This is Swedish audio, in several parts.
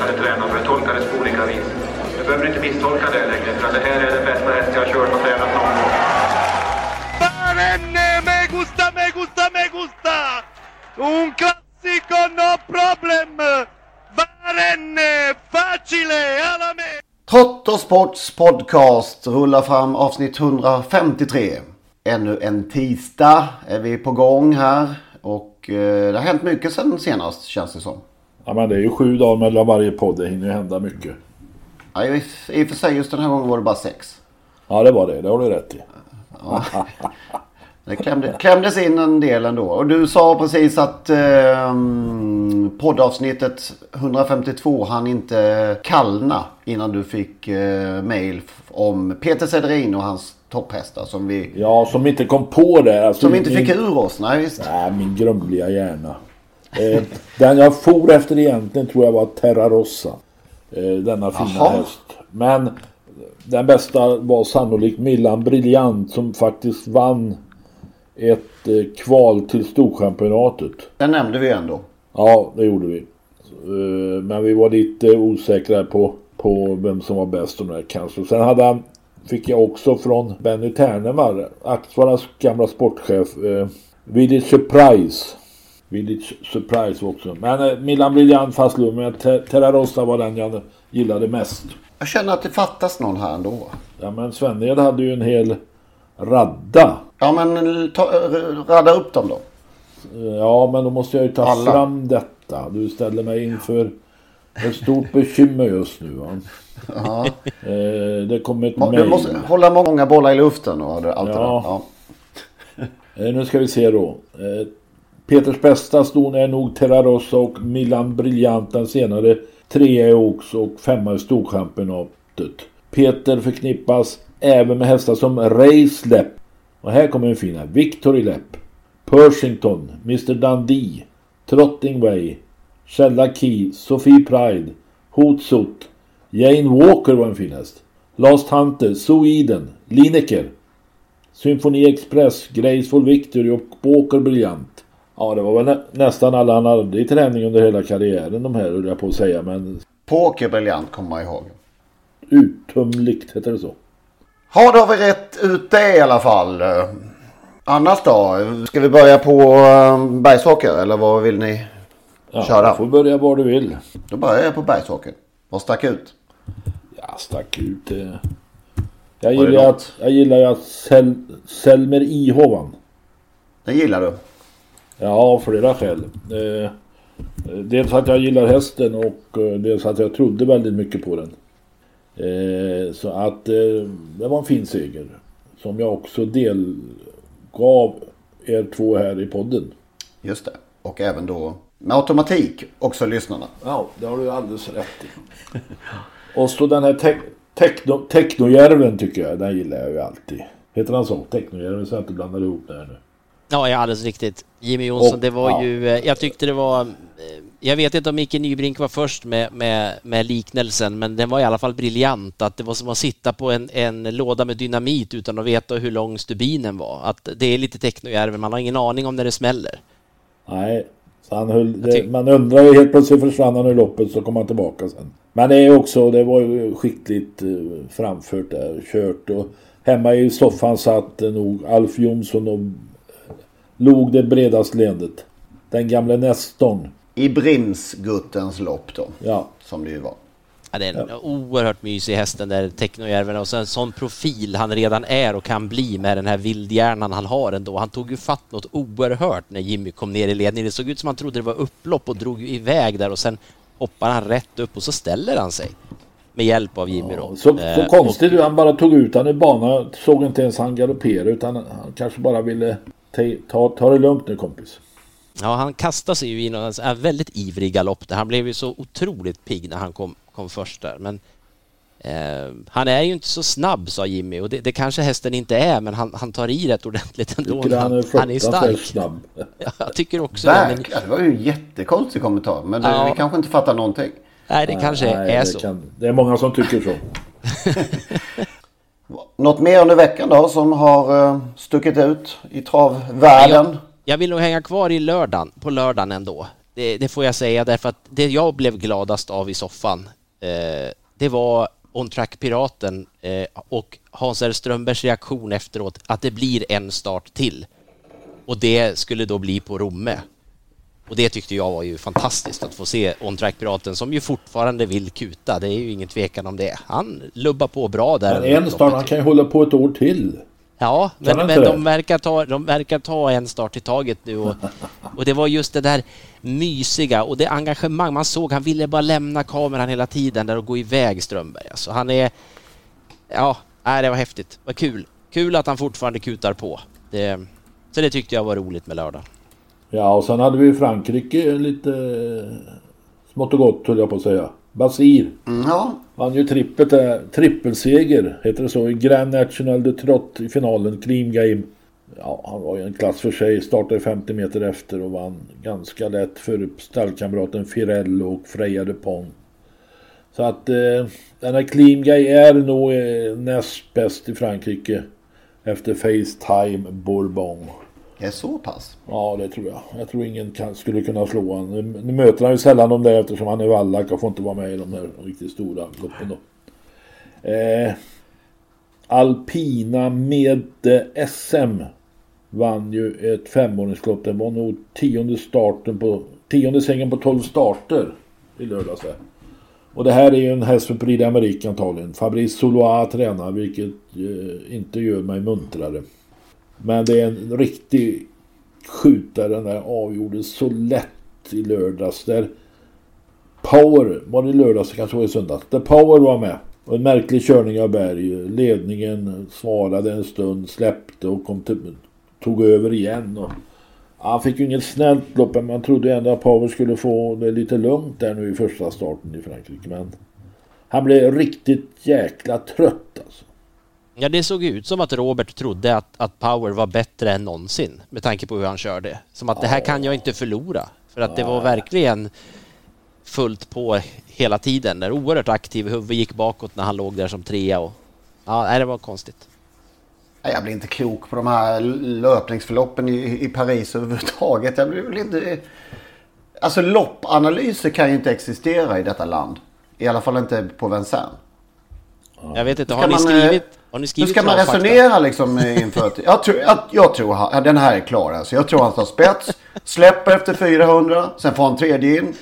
hade tränat för det på olika vis. Du behöver inte misstolka det längre för det här är den bästa häst jag har kört och tränat någon gång. Me gusta, me gusta, me gusta! Un classico, no problem! Barenne, facile, alla me! Trottosports podcast rullar fram avsnitt 153. Ännu en tisdag är vi på gång här. Och eh, det har hänt mycket sen senast känns det som. Ja men det är ju sju dagar mellan varje podd. Det hinner ju hända mycket. Ja, i, I och för sig just den här gången var det bara sex. Ja det var det. Det har du rätt i. Ja. Det klämde, klämdes in en del ändå. Och du sa precis att eh, poddavsnittet 152 han inte kallna innan du fick eh, mail om Peter Cederin och hans topphästar som vi... Ja, som inte kom på det. Alltså, som vi inte min, fick ur oss. Nej, visst. Nej, min grumliga hjärna. Eh, den jag for efter egentligen tror jag var Terra Rossa. Eh, denna fina Jaha. häst. Men den bästa var sannolikt Millan Briljant som faktiskt vann ett eh, kval till Storchampionatet. Den nämnde vi ändå. Ja, det gjorde vi. Eh, Men vi var lite osäkra på, på vem som var bäst och det kanske. Sen hade han, fick jag också från Benny Ternemar, Axvallas gamla sportchef, eh, Village Village Surprise också. Men eh, Milan Brilliant fast lugn, men Te- Terra Rossa var den jag gillade mest. Jag känner att det fattas någon här ändå. Ja men Svenhed hade ju en hel radda. Ja men ta, radda upp dem då. Eh, Ja men då måste jag ju ta Alla. fram detta. Du ställer mig inför ett stort bekymmer just nu. Va? Ja. Eh, det kommer ett Du mejl. måste hålla många bollar i luften och allt det där. Ja. Ja. Eh, nu ska vi se då. Peters bästa ston är nog Terrarossa och Milan Brilliant. Den senare trea i Oaks och femma i Storchampionatet. Peter förknippas även med hästar som Racelepp. Och här kommer en fin här. Victory Lepp. Pershington. Mr Dundee. Trottingway. Shella Key. Sophie Pride. Hotsot. Jane Walker var en fin häst. Last Hunter. Sweden. Lineker. Symfoni Express, Graceful Victory och Båker Briljant. Ja, det var väl nä- nästan alla han hade i träning under hela karriären de här höll jag på att säga. Men Poker briljant kommer man ihåg. uttömligt heter det så. Ja, då har vi rätt ut det i alla fall. Annars då? Ska vi börja på eh, Bergsåker eller vad vill ni Ja, köra? du får börja var du vill. Då börjar jag på Bergsåker. Vad stack ut? Ja, stack ut. eh. Jag det gillar, något? att, jag gillar ju att Sel, Selmer Ihovan. Den gillar du? Ja, av flera skäl. Eh, dels att jag gillar hästen och eh, dels att jag trodde väldigt mycket på den. Eh, så att det var en fin seger. Som jag också delgav er två här i podden. Just det. Och även då med automatik också lyssnarna. Ja, det har du alldeles rätt i. och så den här te- techno, Technojärven tycker jag, den gillar jag ju alltid. Heter han så? Technojärven så jag inte blandar ihop det här nu. Ja, ja, alldeles riktigt. Jimmy Jonsson, Och- det var ja. ju... eh, Jag tyckte det var... eh, Jag vet inte om Micke Nybrink var först med, med, med liknelsen, men den var i alla fall briljant. Att det var som att sitta på en, en låda med dynamit utan att veta hur lång stubinen var. Att det är lite Technojärven, man har ingen aning om när det smäller. Nej, så han höll, det, man undrar ju helt plötsligt försvann han ur loppet så kom han tillbaka sen. Men det är också, det var ju skickligt eh, framfört där, kört och hemma i soffan satt nog Alf Jonsson och log det bredast leendet. Den gamle Nestorn. I Brimsguttens lopp då. Ja. Som det ju var. Ja, det är en oerhört mysig häst den där Technojärven och så en sån profil han redan är och kan bli med den här vildhjärnan han har ändå. Han tog ju fatt något oerhört när Jimmy kom ner i ledningen. Det såg ut som han trodde det var upplopp och drog iväg där och sen hoppar han rätt upp och så ställer han sig. Med hjälp av Jimmy då. Så, så Eh, konstigt hur han bara tog ut han i banan. Såg inte ens han galoppera utan han kanske bara ville ta, ta, det lugnt nu kompis. Ja, han kastade sig ju i en väldigt ivrig galopp där. Han blev ju så otroligt pigg när han kom, kom först där. Men eh, han är ju inte så snabb, sa Jimmy. Och det, det kanske hästen inte är, men han, han tar i rätt ordentligt ändå. Tycker han är han är stark. snabb. Ja, jag tycker också det. Men, det var ju en jättekonstig kommentar. Men det, Ja. vi kanske inte fattar någonting. nej, det kanske Nej, är det så. kan- det är många som tycker så. Något mer under veckan då som har eh, stuckit ut i travvärlden? Jag, jag vill nog hänga kvar i lördagen, på lördagen ändå. Det, det får jag säga därför att det jag blev gladast av i soffan, eh, det var On Track Piraten eh, och Hans R. Strömbergs reaktion efteråt att det blir en start till. Och det skulle då bli på Romme. Och det tyckte jag var ju fantastiskt att få se On Track Piraten som ju fortfarande vill kuta. Det är ju ingen tvekan om det. Han lubbar på bra där. Men en start, han kan ju hålla på ett år till. Ja, Kan men, men de, verkar ta, de verkar ta en start i taget nu och, och det var just det där mysiga och det engagemang man såg. Han ville bara lämna kameran hela tiden där och gå iväg Strömberg. Alltså han är... Ja, nej, det var häftigt. Vad kul. Kul att han fortfarande kutar på. Det, så det tyckte jag var roligt med lördag. Ja, och sen hade vi i Frankrike lite eh, smått och gott höll jag på att säga. Basir. Mm, ja. Vann ju trippelt där. Trippelseger heter det så. I Grand National de Trot i finalen. Clean Game. Ja, han var ju en klass för sig. Startade 50 meter efter och vann ganska lätt för stallkamraten Firello och Freja de Pont. Så att eh, den här Clean Guy är nog eh, näst bäst i Frankrike. Efter Facetime Bourbon. Det är så pass? Ja, det tror jag. Jag tror ingen kan, skulle kunna slå honom. Nu, möter han ju sällan om där eftersom han är vallack och får inte vara med i de här riktigt stora loppen då. Eh, Alpina med SM vann ju ett femåringslopp. Det var nog tionde starten på tionde sängen på 12 starter i lördags där. Och det här är ju en häst för Prix d'Amérique antagligen. Fabrice Soloa tränar vilket eh, inte gör mig muntrare. Men det är en riktig skjutare den där avgjordes så lätt i lördags. Där Power, var det i lördags kanske var i söndags. Där Power var med. Och en märklig körning av Berg. Ledningen svarade en stund, släppte och kom till, tog över igen. Och, ja, han fick ju inget snällt lopp men man trodde ändå att Power skulle få det lite lugnt där nu i första starten i Frankrike. Men han blev riktigt jäkla trött. Ja, det såg ut som att Robert trodde att, att Power var bättre än någonsin med tanke på hur han körde. Som att det här kan jag inte förlora. För att det var verkligen fullt på hela tiden. Där oerhört aktiv, huvudet gick bakåt när han låg där som trea. Och, ja, det var konstigt. Jag blir inte klok på de här löpningsförloppen i, i Paris överhuvudtaget. Jag blir väl inte... Alltså loppanalyser kan ju inte existera i detta land. I alla fall inte på Vincennes. Jag vet inte, har ni man, skrivit? eh, Har ni Hur skrivit ska man resonera liksom eh, inför ett... Jag tror, jag, jag tror han, den här är klar alltså. Jag tror han tar spets. Släpper efter 400. Sen får han tredje in.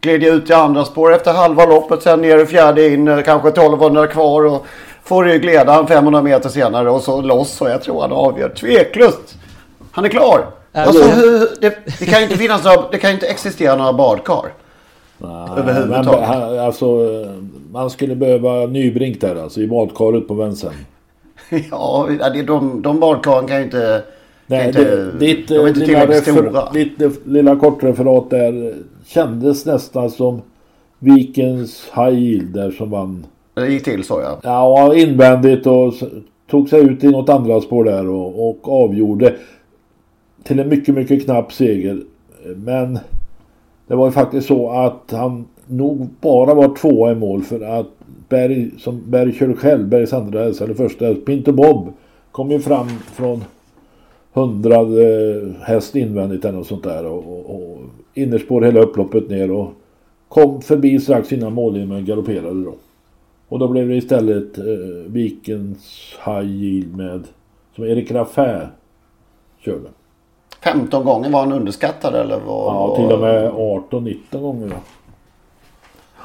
Glider ut i andra spår efter halva loppet. Sen ner i fjärde in. eh, Kanske 1200 kvar. Och får ryggledaren 500 meter senare. Och så loss. Och jag tror han avgör. Tveklöst. Han är klar. Alltså, hur, det, det kan ju inte finnas några, Det kan ju inte existera några badkar. Överhuvudtaget. Men, alltså, man skulle behöva Nybrink där alltså i badkaret på Vincennes. Ja, det, de, de badkaren kan ju inte... Nej, inte, det, ditt, de är eh, inte lilla, tillräckligt refer, stora. ditt eh, lilla kortreferat där kändes nästan som Vikens High Yield där som vann. Det gick till så ja. Ja, invändigt och tog sig ut i något andra spår där och, och avgjorde till en mycket, mycket knapp seger. Men det var ju faktiskt så att han nog bara var tvåa i mål för att Berg, som Berg körde själv, Bergs andra häst, eller första häst, Pinto Bob, kom ju fram från hundrade häst invändigt eller något sånt där och, och, och innerspår hela upploppet ner och kom förbi strax innan mållinjen men galopperade då. Och då blev det istället eh, Vikens High Yield med som Erik Raffä körde. 15 gånger var han underskattad eller? Var, Ja, till och med 18-19 gånger.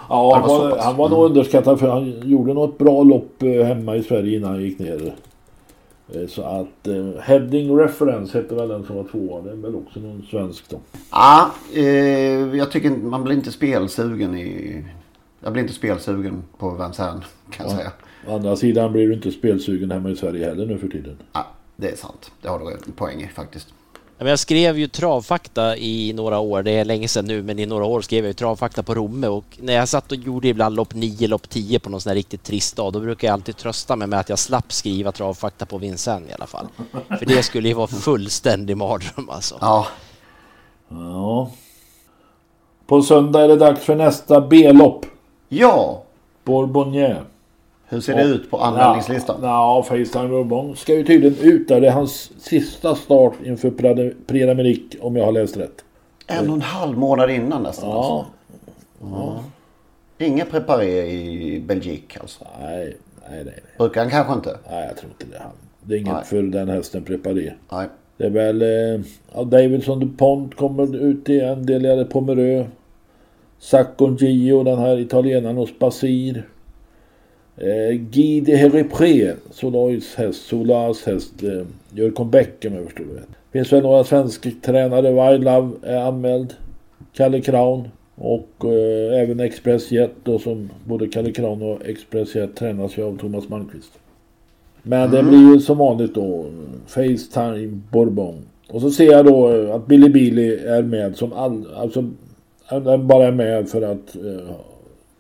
Ja, han var han var nog underskattad för han gjorde nog ett bra lopp eh, hemma i Sverige innan han gick ner. Eh, Så att eh, Heading Reference hette väl den som var tvåa. Det är väl också någon svensk då. Ja, eh, jag tycker man blir inte spelsugen i... Jag blir inte spelsugen på Vincennes kan jag säga. Å andra sidan blir du inte spelsugen hemma i Sverige heller nu för tiden. Ja, det är sant. Det har du en poäng i faktiskt. Jag skrev ju travfakta i några år, det är länge sedan nu, men i några år skrev jag ju travfakta på Romme och när jag satt och gjorde ibland lopp 9, lopp 10 på någon sån här riktigt trist dag, då brukar jag alltid trösta mig med att jag slapp skriva travfakta på Vincennes i alla fall. För det skulle ju vara fullständig mardröm alltså. Ja. Ja. På söndag är det dags för nästa B-lopp. Ja. Bourbogne. Hur ser det ut på anmälningslistan? Ja, ja Facetime Bourbon ska ju tydligen ut där. Det är hans sista start inför d'Amérique om jag har läst rätt. En och en halv månad innan nästan. Ja. Alltså. Inget preparé i Belgik alltså? Nej, nej, nej. Brukar han kanske inte? Nej, jag tror inte det. Han. Det är inget Nej. för den hästen preparé. Nej. Det är väl... Eh, ja, Davidson DuPont kommer ut i en del. Det Pomerö. Sacco Gio, den här italienaren hos Basir. Eh, Guy de Herrepré, Solois häst, Solas häst, eh, gör comeback om jag förstår det rätt. Finns väl några svenska tränare, Love är anmäld. Kalle Kraun och eh, även Express Jet då som både Kalle Kraun och Express Jet tränas ju av Thomas Malmqvist. Men det blir ju som vanligt då Facetime Bourbon. Och så ser jag då eh, att Billy Billy är med som all, alltså bara är med för att eh,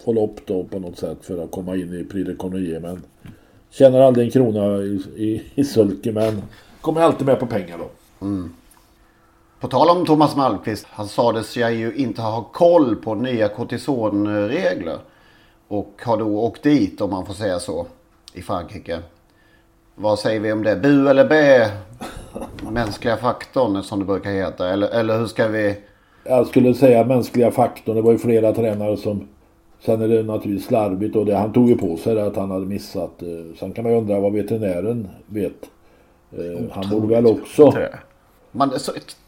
få lopp då på något sätt för att komma in i Prix de. Men tjänar aldrig en krona i, i, i sulke men kommer alltid med på pengar då. Mm. På tal om Thomas Malmqvist. Han sades ju inte ha koll på nya kortisonregler. Och har då åkt dit om man får säga så. I Frankrike. Vad säger vi om det? Bu eller bä? Mänskliga faktorn som det brukar heta. Eller, eller hur ska vi... Jag skulle säga mänskliga faktorn. Det var ju flera tränare som... Sen är det naturligtvis slarvigt och det, han tog ju på sig det att han hade missat. eh, Sen kan man ju undra vad veterinären vet. Eh, Han borde väl också... Man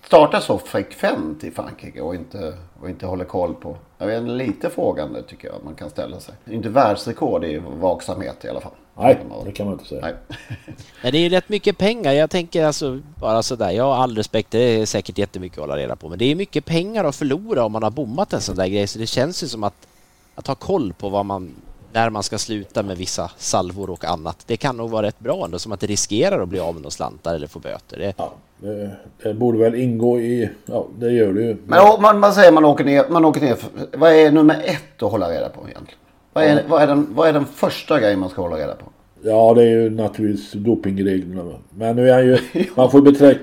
startar så frekvent i Frankrike och inte, och inte håller koll på. Jag vet, lite frågande tycker jag man kan ställa sig. Inte världsrekord i vaksamhet i alla fall. Nej, det kan man inte säga. Nej. Men det är ju rätt mycket pengar. Jag tänker alltså bara sådär. Jag har all respekt. Det är säkert jättemycket att hålla reda på. Men det är mycket pengar att förlora om man har bommat en sån där grej. Så det känns ju som att, att ha koll på vad man, när man ska sluta med vissa salvor och annat. Det kan nog vara rätt bra ändå. Som att det riskerar att bli av med några slantar eller få böter. Det, Det, det borde väl ingå i... Ja, det gör det ju. Men å- man, man säger man åker ner. Man åker ner vad är nummer ett att hålla reda på egentligen? Vad är, vad, är den, vad är den första grejen man ska hålla reda på? Ja, det är ju naturligtvis dopingreglerna. Men nu är han ju... Man får, beträk,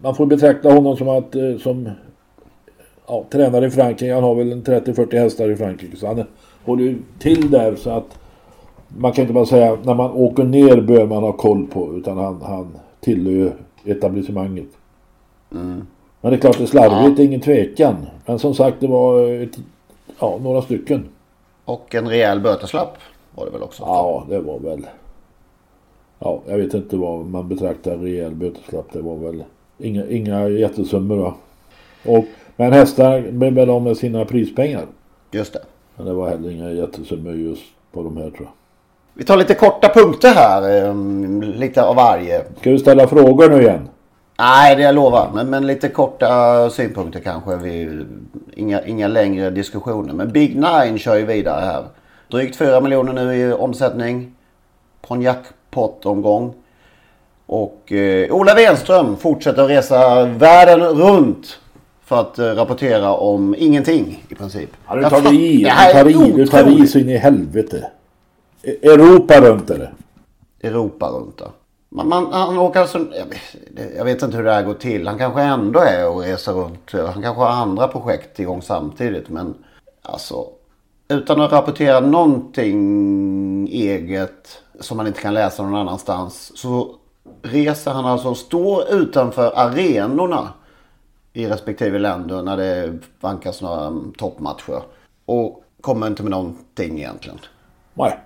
man får betrakta honom som att... eh, Som ja, tränare i Frankrike. Han har väl en 30-40 hästar i Frankrike. Så han håller ju till där så att... Man kan inte bara säga när man åker ner bör man ha koll på. Utan han, han tillhör etablissemanget. Men det är klart det är slarvigt, är ingen tvekan. Men som sagt det var ett, ja, några stycken. Och en rejäl böteslapp var det väl också? Ja, det var väl... Ja, jag vet inte vad man betraktar rejäl böteslapp. Det var väl inga, inga jättesummor va. Och, men hästar blev väl av med sina prispengar. Just det. Men det var heller inga jättesummor just på de här tror jag. Vi tar lite korta punkter här. ehm, Lite av varje. Ska vi ställa frågor nu igen? Nej, det jag lovar. Men, men lite korta synpunkter kanske. Vi, inga, inga längre diskussioner. Men Big Nine kör ju vidare här. Drygt 4 miljoner nu i omsättning. På en jackpot-omgång. Och eh, Ola Wenström fortsätter att resa världen runt. För att eh, rapportera om ingenting i princip. Ja, du tar i. Du Det tar i, du tar i så in i helvete. E- Europa runt det. Europa runt där. Man, man, han åker alltså, jag vet, jag vet inte hur det här går till. Han kanske ändå är och reser runt. Han kanske har andra projekt igång samtidigt. Men alltså utan att rapportera någonting eget som man inte kan läsa någon annanstans. Så reser han alltså och står utanför arenorna i respektive länder när det vankas några toppmatcher. Och kommer inte med någonting egentligen. Nej.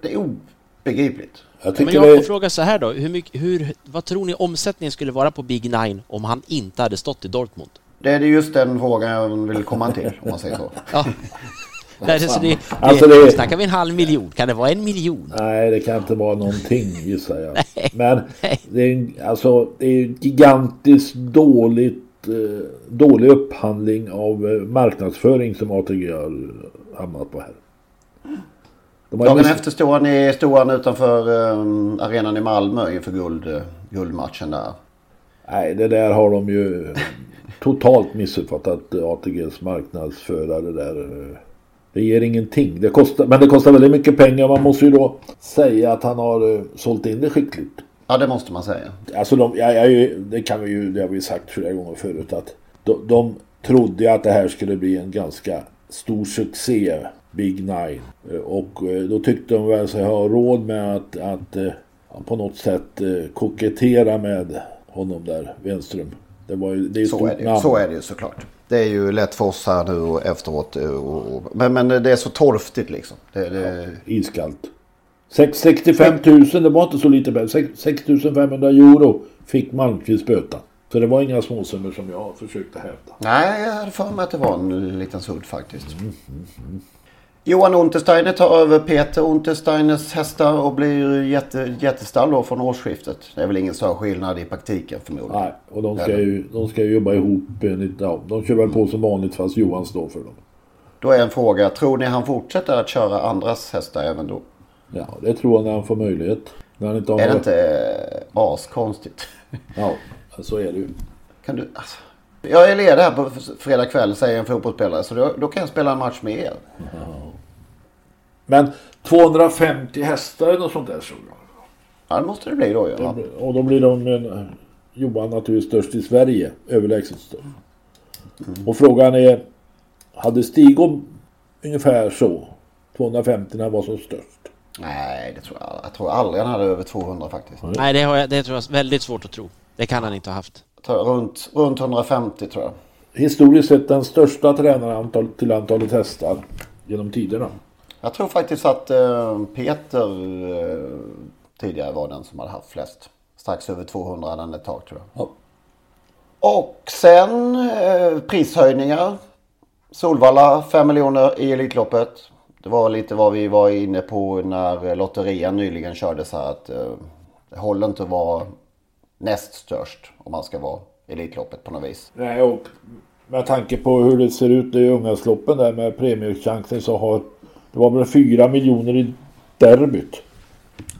Det är o- begripligt. Jag Men jag får det, fråga så här då. Hur mycket, hur, vad tror ni omsättningen skulle vara på Big Nine om han inte hade stått i Dortmund? Det är just den frågan jag vill komma till om man säger så. Ja. Nej, det, så det, det, Alltså det- Snackar vi en halv miljon? Kan det vara en miljon? nej, det kan inte vara någonting gissar jag. Men det är, alltså, det är gigantiskt dåligt, eh, dålig upphandling av eh, marknadsföring som ATG har hamnat på här. Dagen efter stod han, i, stod han utanför eh, arenan i Malmö inför guld, guldmatchen där. Nej, det där har de ju totalt missuppfattat ATGs marknadsförare där. Det ger ingenting. Det kostar, men det kostar väldigt mycket pengar. Man måste ju då säga att han har eh, sålt in det skickligt. Ja, det måste man säga. Alltså de, jag, jag, det kan vi ju, det har vi sagt flera gånger förut att de, de trodde att det här skulle bli en ganska stor succé, Big Nine. Eh, Och eh, då tyckte de väl sig ha råd med att, att på något sätt kokettera med honom där, Wenström. Det var ju, det är Så är, det, namn. så är det ju såklart. Det är ju lätt för oss här nu och efteråt. eh, Och, och, men, men det är så torftigt liksom. Det, det, Iskallt. 6 65 000, det var inte så lite pengar. 6 6 500 euro fick Malmqvist böta. Så det var inga småsummor som jag försökte hävda. Nej, jag hade för mig att det var en liten sudd faktiskt. Johan Untersteiner tar över Peter Untersteiners hästar och blir jätte, jättestall då från årsskiftet. Det är väl ingen större skillnad i praktiken förmodligen. Nej, och de ska Eller? ju, de ska ju jobba ihop. Ja, de kör väl på som vanligt fast Johan står för dem. Då är en fråga, tror ni han fortsätter att köra andras hästar även då? Ja, det tror jag när han får möjlighet. När han inte har Är det inte eh, askonstigt? Ja, så är det ju. Kan du, alltså, jag är ledig här på fredag kväll säger en fotbollsspelare så då, då kan jag spela en match med er. Men 250 hästar eller något sånt där såg jag. Ja, det måste det bli då. Ja. Och då blir de eh, Johan naturligtvis störst i Sverige. Överlägset störst. Mm. Och frågan är. Hade Stigom ungefär så? 250 när han var som störst. Nej, det tror jag. Jag tror aldrig han hade över 200 faktiskt. Nej, det, har jag, det tror jag är väldigt svårt att tro. Det kan han inte ha haft. Runt, runt 150 tror jag. Historiskt sett den största tränaren antal, till antalet hästar genom tiderna. Jag tror faktiskt att eh, Peter eh, tidigare var den som hade haft flest. Strax över 200 hade han ett tag tror jag. Ja. Och sen eh, prishöjningar. Solvalla 5 miljoner i Elitloppet. Det var lite vad vi var inne på när lotterian nyligen kördes här. Att, det håller inte att vara näst störst om man ska vara Elitloppet på något vis. Nej, och med tanke på hur det ser ut i Ungasloppen där med premiechansen så har det var väl 4 miljoner i derbyt.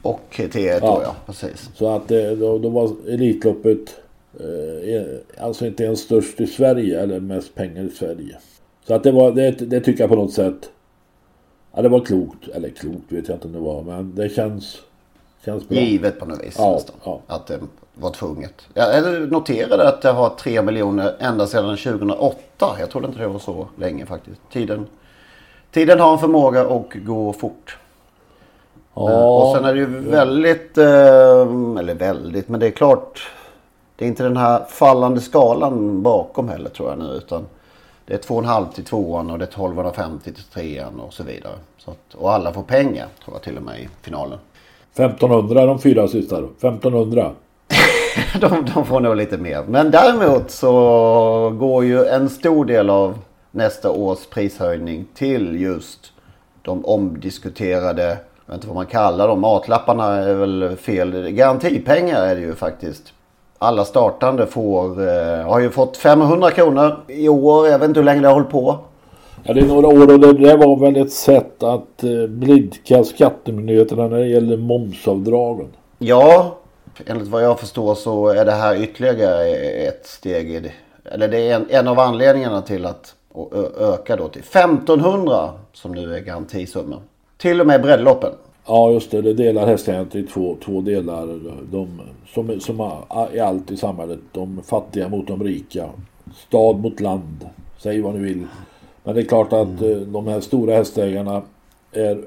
Och T1 då ja, precis. Så att eh, då, då var Elitloppet eh, alltså inte ens störst i Sverige eller mest pengar i Sverige. Så att det var, det, det tycker jag på något sätt. Ja det var klokt, eller klokt vet jag inte om det var men det känns, känns bra. Givet på något vis Ja, nästan. ja. Att det var tvunget. Jag noterade att det har 3 miljoner ända sedan 2008. Jag trodde inte det var så länge faktiskt. Tiden, tiden har en förmåga att gå fort. Ja, och sen är det ju väldigt, eh, eller väldigt, men det är klart. Det är inte den här fallande skalan bakom heller tror jag nu. Utan det är 2,5 till tvåan och det är 1250 till trean och så vidare. Så att, och alla får pengar tror jag till och med i finalen. 1500 de fyra sista då. 1500. de, de får nog lite mer. Men däremot så går ju en stor del av nästa års prishöjning till just de omdiskuterade, jag vet inte vad man kallar dem, matlapparna är väl fel. Garantipengar är det ju faktiskt. Alla startande får, eh, har ju fått 500 kronor i år. Jag vet inte hur länge det har hållit på. Ja, det är några år och det, det var väl ett sätt att eh, blidka skattemyndigheterna när det gäller momsavdragen. Ja, enligt vad jag förstår så är det här ytterligare ett steg i det. Eller det är en, en av anledningarna till att och ö- öka då till 1500 som nu är garantisumman. Till och med breddloppen. Ja just det, det delar hästägarna till två, två delar. De, som, som är allt i samhället. De fattiga mot de rika. Stad mot land. Säg vad ni vill. Men det är klart att eh, de här stora hästägarna är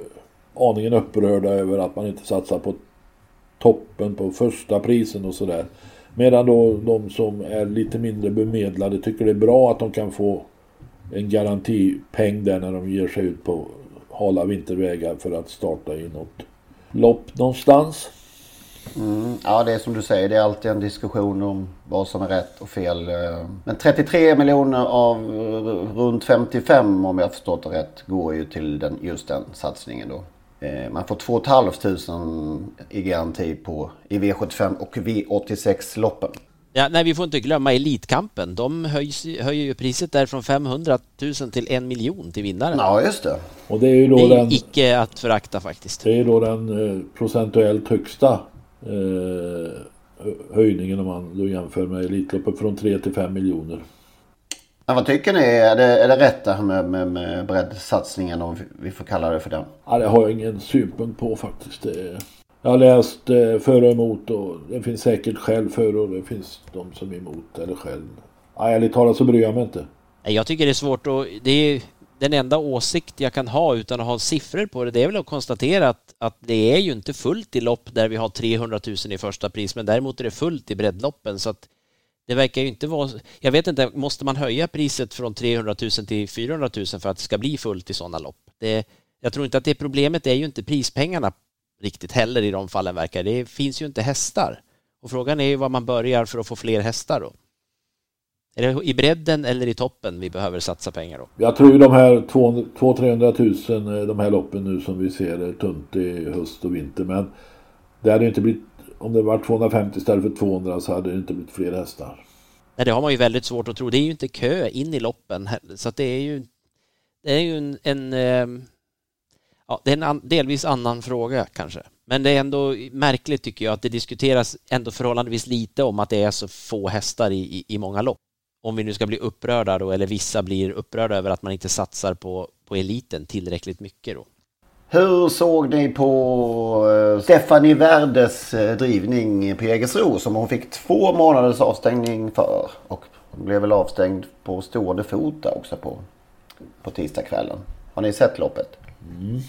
aningen upprörda över att man inte satsar på toppen på första prisen och sådär. Medan då de som är lite mindre bemedlade tycker det är bra att de kan få en garantipeng där när de ger sig ut på hala vintervägar för att starta i något lopp någonstans. Mm, ja, det är som du säger. Det är alltid en diskussion om vad som är rätt och fel. Eh, men 33 miljoner av runt 55 om jag förstått det rätt går ju till den, just den satsningen då. Eh, man får 2 500 i garanti på i V75 och V86-loppen. Ja, nej, vi får inte glömma Elitkampen. De höjs, höjer ju priset där från 500 000 till en miljon till vinnaren. Ja, just det. Och det är ju då det är den, icke att förakta faktiskt. Det är ju då den eh, procentuellt högsta eh, höjningen om man då jämför med Elitloppet från 3 till 5 miljoner. Men vad tycker ni? Är det, är det rätt det här med, med, med breddsatsningen om vi får kalla det för den? Ja, det har jag ingen synpunkt på faktiskt. Det, jag har läst eh, för och emot och det finns säkert skäl för och det finns de som är emot eller själv. Ja, ärligt talat så bryr jag mig inte. Jag tycker det är svårt och det är den enda åsikt jag kan ha utan att ha siffror på det, det är väl att konstatera att, att det är ju inte fullt i lopp där vi har 300 000 i första pris, men däremot är det fullt i breddloppen så att det verkar ju inte vara... Jag vet inte, måste man höja priset från 300 000 till 400 000 för att det ska bli fullt i sådana lopp? Det, jag tror inte att det problemet är ju inte prispengarna riktigt heller i de fallen verkar det. finns ju inte hästar. Och frågan är ju var man börjar för att få fler hästar då. Är det i bredden eller i toppen vi behöver satsa pengar då? Jag tror ju de här 200-300 000 de här loppen nu som vi ser är tunt i höst och vinter men det hade inte blivit om det var 250 istället för 200 så hade det inte blivit fler hästar. Nej, det har man ju väldigt svårt att tro. Det är ju inte kö in i loppen så att det är ju det är ju en, en ehm, ja, det är en an, delvis annan fråga kanske. Men det är ändå märkligt tycker jag att det diskuteras ändå förhållandevis lite om att det är så få hästar i, i, i många lopp. Om vi nu ska bli upprörda då, eller vissa blir upprörda över att man inte satsar på, på eliten tillräckligt mycket då. Hur såg ni på eh, Stephanie Werdes eh, drivning på Jägersro som hon fick två månaders avstängning för? Och hon blev väl avstängd på stående fot också på, på tisdagskvällen. Har ni sett loppet? Mm.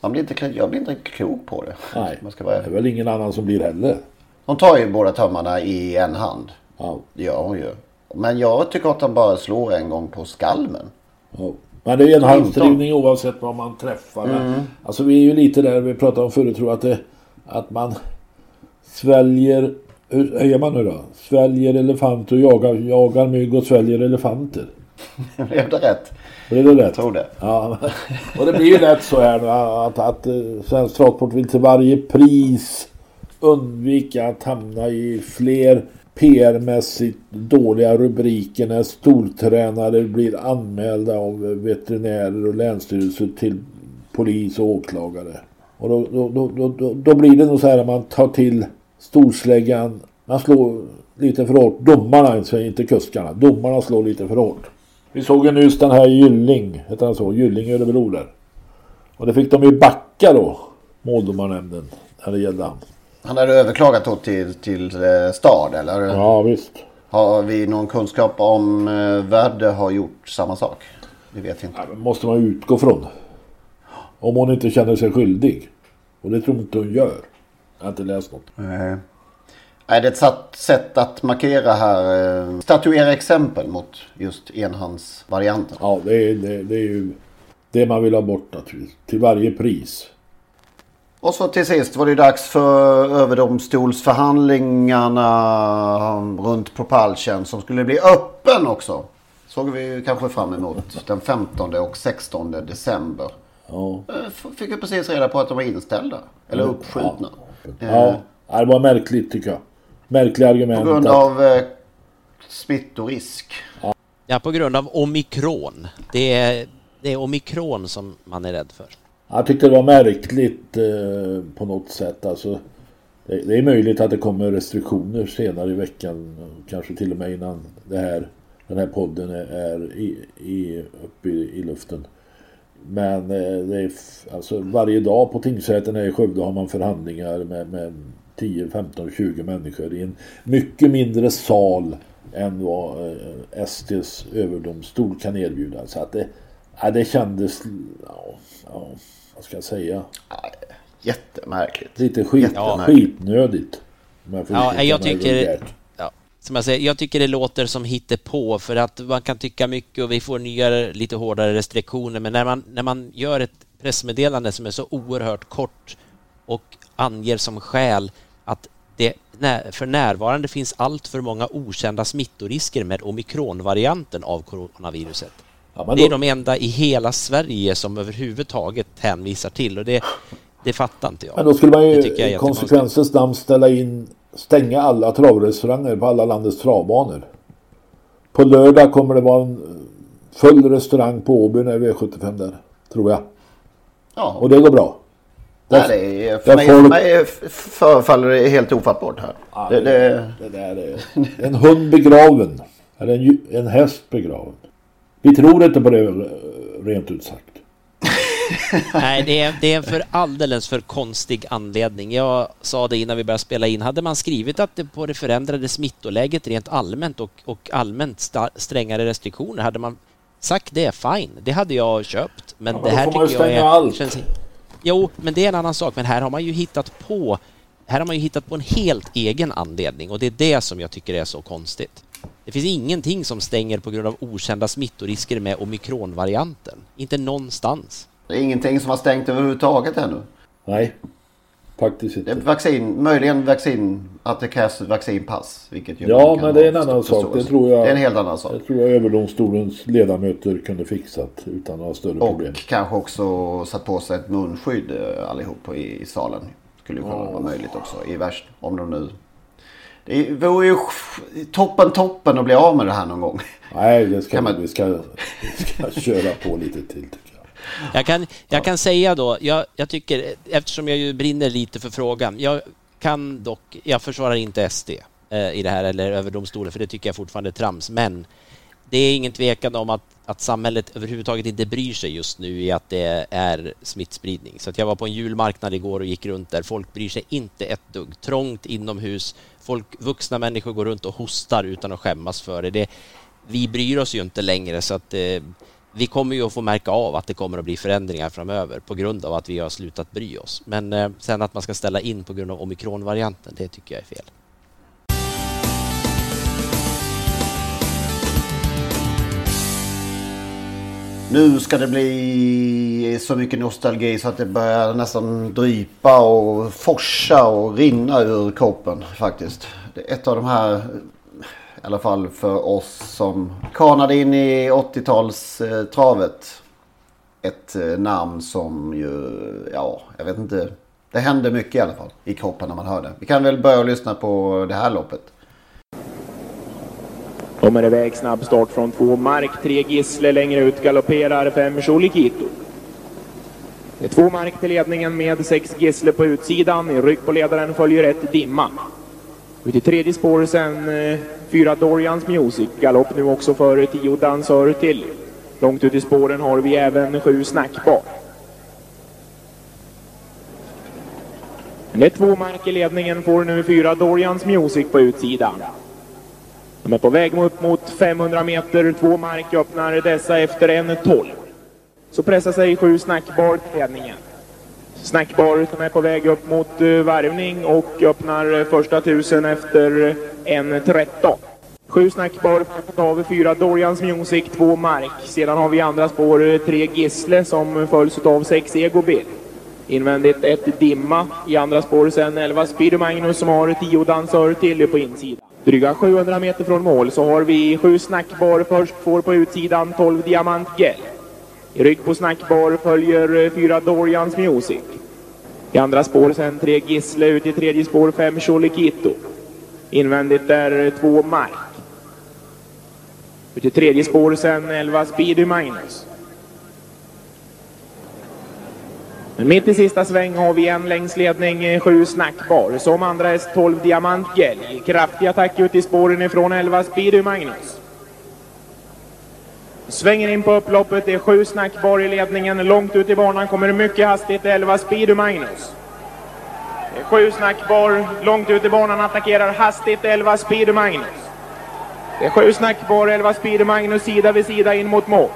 Man blir inte, jag blir inte riktigt klok på det. Nej, man ska vara... det är väl ingen annan som blir heller. Hon tar ju båda tömmarna i en hand. Ja. Det gör hon ju. Men jag tycker att han bara slår en gång på skalmen. Ja. Men det är ju en handsdrivning oavsett vad man träffar. Mm. Alltså vi är ju lite där vi pratade om förut tror att, det, att man sväljer, hur är man nu då? Sväljer elefanter och jagar, jagar mygg och sväljer elefanter. Blev det rätt? Blev det rätt? Jag tror det. Ja, och det blir ju lätt så här nu att, att, att eh, Svensk Travsport vill till varje pris undvika att hamna i fler PR-mässigt dåliga rubriker när stortränare blir anmälda av veterinärer och länsstyrelser till polis och åklagare. Och då, då, då, då, då blir det nog så här att man tar till storsläggan. Man slår lite för hårt. Domarna, inte kuskarna. Domarna slår lite för hårt. Vi såg ju nyss den här Gylling, heter han så? Gylling Örebro där. Och det fick de ju backa då, måldomarnämnden, när det gällde han. Han hade överklagat då till, till eh, stad eller? Ja visst. Har vi någon kunskap om eh, Värde har gjort samma sak? Det vet vi inte. Ja, måste man utgå från. Om hon inte känner sig skyldig. Och det tror inte hon gör. Jag har inte läst något. Nej. Är det ett sätt att markera här, eh, statuera exempel mot just enhandsvarianten? Ja, det är, det, det är ju det man vill ha bort naturligtvis. Till varje pris. Och så till sist var det dags för överdomstolsförhandlingarna runt Propulsion som skulle bli öppen också. Såg vi kanske fram emot den 15 och 16 december. Ja. Eh, fick jag precis reda på att de var inställda. Eller uppskjutna. Ja, ja det var märkligt tycker jag. Märkliga argument. På grund av eh, smittorisk. Ja. ja, på grund av omikron. Det är, det är omikron som man är rädd för. Jag tyckte det var märkligt eh, på något sätt. Alltså, det, det, är möjligt att det kommer restriktioner senare i veckan. Kanske till och med innan det här, den här podden är, är i, i, uppe i, i luften. Men eh, det är, alltså, varje dag på tingsrätten här i Skövde har man förhandlingar med, med 10, 15, 20 människor i en mycket mindre sal än vad eh, STs överdomstol kan erbjuda. Så att det, ja, det kändes, ja, ja, vad ska jag säga? Jättemärkligt. Lite skit, ja. skitnödigt. Ja, jag tycker, ja, som jag, säger, jag tycker det låter som på för att man kan tycka mycket och vi får nya lite hårdare restriktioner men när man, när man gör ett pressmeddelande som är så oerhört kort och anger som skäl det för närvarande finns allt för många okända smittorisker med omikronvarianten av coronaviruset. Ja. Det är de enda i hela Sverige som överhuvudtaget hänvisar till och det, det fattar inte jag. Men då skulle man ju i konsekvensens namn ställa in, stänga alla travrestauranger på alla landets travbanor. På lördag kommer det vara en full restaurang på Åby när V75 där, tror jag. Ja. Och det går bra. Där, är, för, mig, folk... för mig förefaller det helt ofattbart här. Ja, det, det... det där är en hund begraven. Eller en, en häst begraven. Vi tror inte på det rent ut sagt. Nej, det är, det är en för alldeles för konstig anledning. Jag sa det innan vi började spela in. Hade man skrivit att det på det förändrade smittoläget rent allmänt och, och allmänt strängare restriktioner, hade man sagt det, fine. Det hade jag köpt. Men ja, det här tycker jag är... Allt. Känns, jo, men det är en annan sak. Men här har man ju hittat på här har man ju hittat på en helt egen anledning och det är det som jag tycker är så konstigt. Det finns ingenting som stänger på grund av okända smittorisker med omikronvarianten. Inte någonstans. Det är ingenting som har stängt överhuvudtaget ännu. Nej, faktiskt inte. Är vaccin, möjligen vaccin, att det krävs vaccinpass. Vilket ja, men det är en annan sak. Det tror jag, det är en helt annan sak. Det tror jag överdomstolens ledamöter kunde fixat utan några större och problem. Och kanske också satt på sig ett munskydd eh, allihop i, i salen. Skulle kunna ja. vara möjligt också i värst. Om de nu det vore ju toppen toppen att bli av med det här någon gång. Nej, det ska, man... vi, ska, vi ska köra på lite till jag. Kan, jag kan säga då, jag, jag tycker, eftersom jag ju brinner lite för frågan, jag kan dock, jag försvarar inte SD eh, i det här eller överdomstolen för det tycker jag fortfarande är trams, men det är ingen tvekan om att, att samhället överhuvudtaget inte bryr sig just nu i att det är smittspridning. Så att jag var på en julmarknad igår och gick runt där. Folk bryr sig inte ett dugg. Trångt inomhus. Folk, vuxna människor går runt och hostar utan att skämmas för det. det vi bryr oss ju inte längre så att eh, vi kommer ju att få märka av att det kommer att bli förändringar framöver på grund av att vi har slutat bry oss. Men eh, sen att man ska ställa in på grund av omikronvarianten, det tycker jag är fel. Nu ska det bli så mycket nostalgi så att det börjar nästan drypa och forsa och rinna ur kroppen faktiskt. Det är ett av de här, i alla fall för oss som kanade in i 80-talstravet. Ett eh, namn som ju, ja, jag vet inte. Det händer mycket i alla fall i kroppen när man hör det. Vi kan väl börja lyssna på det här loppet. Kommer iväg snabb start från två Mark, tre Gissle längre ut galopperar fem Cholikito. Det är två Mark till ledningen med sex Gissle på utsidan. I rygg på ledaren följer ett Dimma. Ut i tredje spår sen eh, fyra Dorians Music. Galopp nu också för tio dansörer till. Långt ut i spåren har vi även sju Snackbar. Det är två mark i ledningen får nu fyra Dorians Music på utsidan. De är på väg upp mot 500 meter. Två mark öppnar dessa efter en 12. Så pressar sig sju Snackbar till ledningen. Snackbar som är på väg upp mot eh, varvning och öppnar eh, första tusen efter eh, en 13. Sju Snackbar av fyra Dorians Music, två mark. Sedan har vi andra spår tre Gissle som följs av sex Egobil. Invändigt ett Dimma. I andra spår sen 11 Speedo Magnus som har tio dansörer till på insidan. Dryga 700 meter från mål så har vi sju snackbar först får på utsidan 12 Diamant Gel. I rygg på snackbar följer eh, fyra Dorians Music. I andra spår sen tre Gissle, ut i tredje spår fem Cholikito. Invändigt är eh, två Mark. Ut i tredje spår sen 11 Speedy Magnus. Men mitt i sista sväng har vi en längsledning, eh, sju snackbar. Som andra häst 12 Diamantgel. Kraftig attack ut i spåren ifrån 11 Speedy Magnus. Svänger in på upploppet, det är 7 snackbar i ledningen. Långt ut i banan kommer mycket hastigt 11 Speedy Magnus. Det är 7 snackbar, långt ut i banan attackerar hastigt 11 Speedy Magnus. Det är 7 snackbar, 11 Speedy Magnus sida vid sida in mot mål.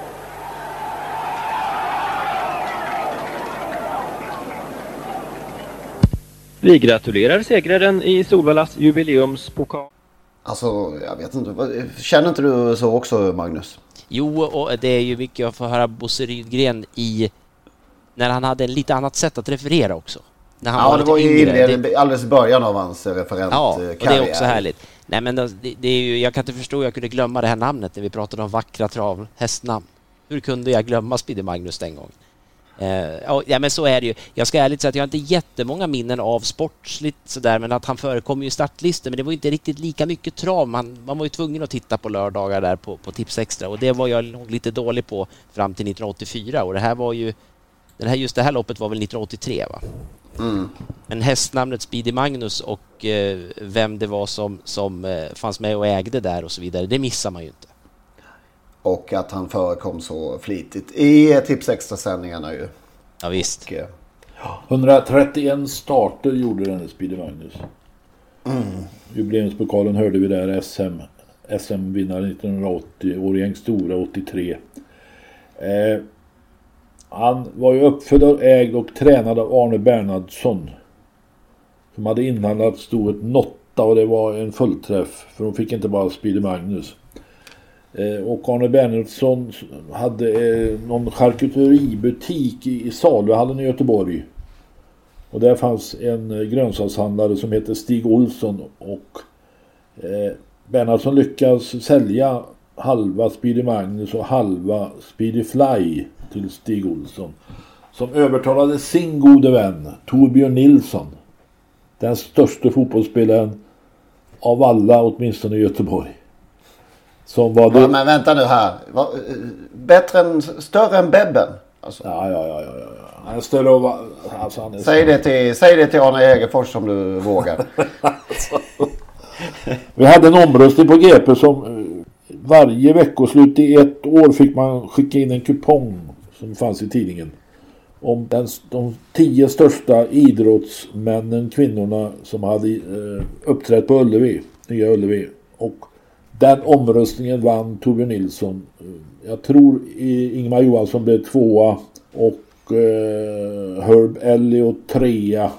Vi gratulerar segraren i Solvallas jubileumspokal. Alltså, jag vet inte. Känner inte du så också, Magnus? Jo, och det är ju mycket jag får höra Bosse Rydgren i när han hade ett lite annat sätt att referera också. när han Ja, var det var yngre. inledningen, alldeles i början av hans eh, referentkarriär. Ja, och det är också härligt. Nej, men det, det är ju, jag kan inte förstå hur jag kunde glömma det här namnet när vi pratade om vackra trav, hästnamn. Hur kunde jag glömma Speedy Magnus den gången? Eh, ja, men så är det ju. Jag ska ärligt säga att jag har inte jättemånga minnen av sportsligt sådär, men att han förekom ju i startlistor. Men det var inte riktigt lika mycket trav. Man, man var ju tvungen att titta på lördagar där på, på Tips Extra och det var jag nog lite dålig på fram till 1984 och det här var ju den här, just det här loppet var väl 1983 va? Mm. Men hästnamnet Speedy Magnus och eh, vem det var som, som eh, fanns med och ägde där och så vidare, det missar man ju inte. Och att han förekom så flitigt i Tips Extra-sändningarna ju. Ja, visst. Och, eh, 131 starter gjorde den Speedy Magnus. Mm. Jubileumspokalen hörde vi där SM. SM-vinnare 1980, Årjäng Stora 83. Eh, han var ju uppfödd, och ägd och tränad av Arne Bernhardsson. Som hade inhandlat stoet Notta och det var en fullträff. För de fick inte bara Speedy Magnus. Eh, och Arne Bernhardsson hade eh, någon charkuteributik i, Saluhallen i Göteborg. Och där fanns en eh, grönsakshandlare som hette Stig Olsson och Bernhardsson lyckas sälja halva Speedy Magnus och halva Speedy Fly till Stig Olsson. Som övertalade sin gode vän Torbjörn Nilsson. Den största fotbollsspelaren av alla, åtminstone i Göteborg. Som var Va, men vänta nu här. Eh, bättre än, större än Bebben? Alltså. Ja, ja, ja, ja, ja. Han är större och... Alltså, han är Säg, det till, säg det till Arne Hegerfors om du vågar. Vi hade en omröstning på GP som eh, varje veckoslut i ett år fick man skicka in en kupong som fanns i tidningen. Om den, de tio största idrottsmännen, kvinnorna som hade eh, uppträtt på Ullevi, Nya Ullevi. Och den omröstningen vann Torbjörn Nilsson. Jag tror Ingmar Johansson blev tvåa och eh, Herb Elliot trea.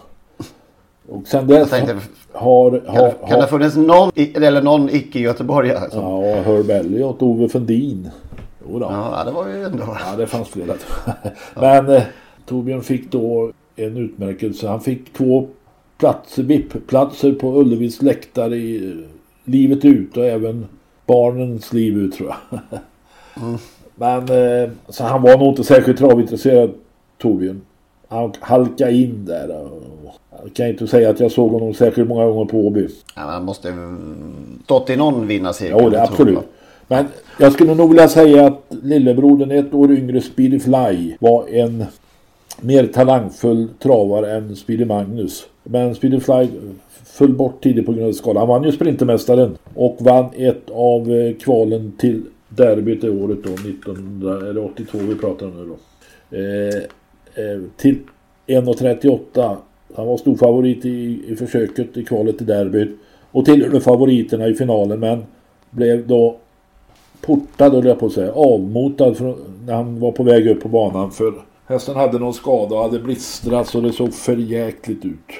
Och sen dess tänkte, har... har, Kan, det- kan det funnits någon, eller någon icke-göteborgare? Ja, Herb Elliot, Ove Fundin. Jo då. Ja, det var ju ändå... Ja, det fanns flera. Men eh, Torbjörn fick då en utmärkelse. Han fick två platser, VIP-platser på Ullevis läktare i livet ut och även barnens liv ut tror jag. Mm. Men eh, så han var nog inte särskilt travintresserad Torbjörn. Han halkade in där. och- Jag kan inte säga att jag såg honom särskilt många gånger på Åby. Ja, man måste stått i någon vinnarcirkel. Jo, det absolut. jag. Men jag skulle nog vilja säga att lillebrodern, ett år yngre Speedy Fly, var en mer talangfull travare än Speedy Magnus. Men Speed Fly föll bort tidigt på grund av skada. Han vann ju Sprintermästaren och vann ett av eh, kvalen till derbyt det året då, 1982 vi pratar om nu då. Eh, eh, till 1.38. Han var stor favorit i, i försöket i kvalet till derbyt. Och tillhörde favoriterna i finalen men blev då portad, höll jag på att säga, avmotad från, när han var på väg upp på banan. För hästen hade någon skada och hade blistrat så det såg för jäkligt ut.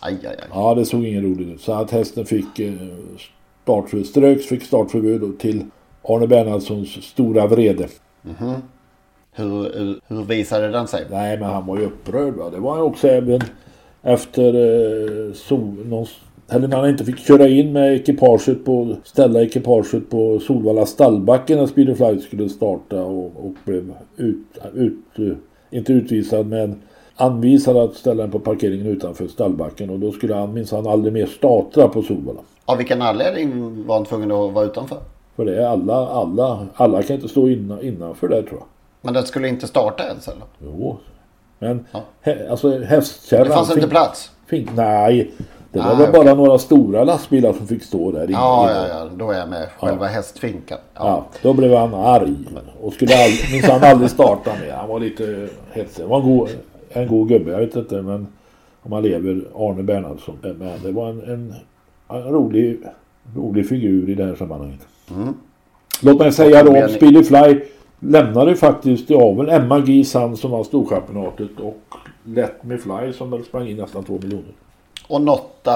Aj, aj, aj. Ja, det såg ingen roligt ut. Så att hästen fick eh, startförbud, ströks, fick startförbud till Arne Bernhardssons stora vrede. Mhm. Hur, hur, hur visade den sig? Nej, men han var ju upprörd. Va? Det var han också även efter eh, sol, någon, eller när han inte fick köra in med ekipaget på, ställa ekipaget på Solvalla stallbacken när Speedy Flight skulle starta och, och blev ut, ut, eh, inte utvisad men anvisad att ställa den på parkeringen utanför stallbacken och då skulle han minsann aldrig mer starta på Solvalla. Av vilken anledning var han tvungen att vara utanför? För det är alla, alla, alla kan inte stå inna, innanför där tror jag. Men den skulle inte starta ens eller? Jo. Men hä, alltså hästkärran... Det fanns inte plats? Fick, nej. Det var Ah, väl okej. bara några stora lastbilar som fick stå där inne. Ja, ja, ja. Då är jag med. Själva hästfinkan. Ja, då blev han arg och skulle all, minsann aldrig starta med. Han var lite hetsig. Han var en god, en god gubbe, jag vet inte men om han lever, Arne Bernhardsson. Men det var en, en, en rolig, rolig figur i det här sammanhanget. Mm. Låt mig säga då om Speedy Fly lämnade faktiskt i aveln Emma G. Sand som var storchampionatet och Let Me Fly som väl sprang in nästan två miljoner. Och Notta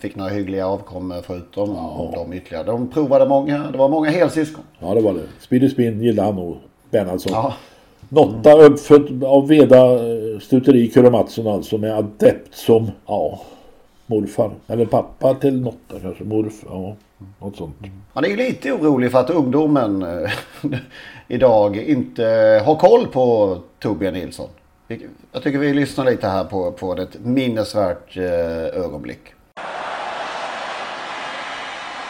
fick några hyggliga avkommor förutom de ytterligare. De provade många. Det var många helsyskon. Ja det var det. Speedy Spin gillade han nog. Bernhardsson. Ja. Notta uppfödd av Veda, eh, stuteri Kurre Mattsson alltså med adept som, ja, morfar. Eller pappa till något där kanske. Morfar, ja. Något sånt. Man är ju lite orolig för att ungdomen eh, idag inte har koll på Torbjörn Nilsson. Jag tycker vi lyssnar lite här på, på ett minnesvärt eh, ögonblick.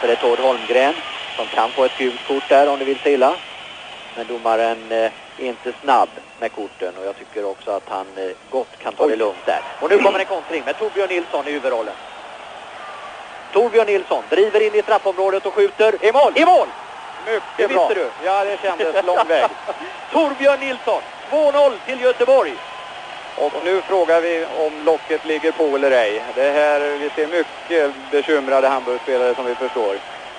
Det är Tord Holmgren som kan få ett gult kort där om det vill sig illa. Men domaren eh, är inte snabb med korten och jag tycker också att han eh, gott kan ta det lugnt där. Och nu kommer en kontring med Torbjörn Nilsson i huvudrollen. Torbjörn Nilsson driver in i straffområdet och skjuter. I mål! I mål! Mycket det bra. visste du. Ja, det kändes lång väg. Torbjörn Nilsson, 2-0 till Göteborg. Och nu frågar vi om locket ligger på eller ej. Det här, vi ser mycket bekymrade Hamburgspelare som vi förstår.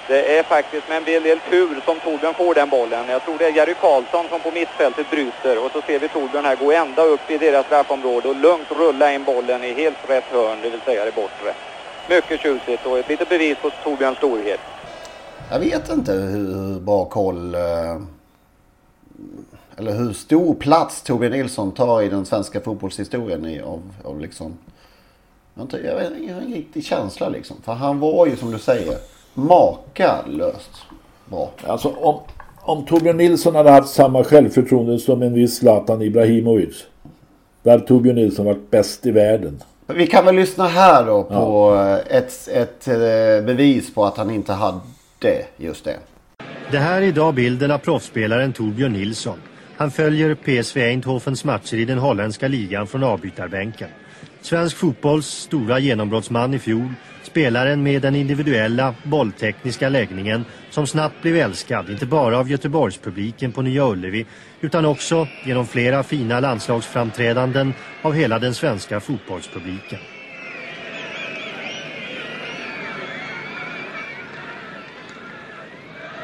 Det är faktiskt med en del tur som Torbjörn får den bollen. Jag tror det är Jerry Karlsson som på mittfältet bryter och så ser vi Torbjörn här gå ända upp i deras straffområde och lugnt rulla in bollen i helt rätt hörn, det vill säga det bortre. Mycket tjusigt och ett litet bevis på Torbjörns storhet. Jag vet inte hur bra koll eh, eller hur stor plats Torbjörn Nilsson tar i den svenska fotbollshistorien i, av, av liksom jag vet inte, jag har ingen riktig känsla liksom. För han var ju som du säger makalöst bra. Alltså om, om Torbjörn Nilsson hade haft samma självförtroende som en viss Zlatan Ibrahimovic. Där hade Torbjörn Nilsson varit bäst i världen. Vi kan väl lyssna här då på ja. ett, ett eh, bevis på att han inte hade just det. Det här är idag bilden av proffsspelaren Torbjörn Nilsson. Han följer PSV Eindhovens matcher i den holländska ligan från avbytarbänken. Svensk fotbolls stora genombrottsman i fjol, spelaren med den individuella, bolltekniska läggningen som snabbt blev älskad, inte bara av Göteborgspubliken på Nya Ullevi, utan också genom flera fina landslagsframträdanden av hela den svenska fotbollspubliken.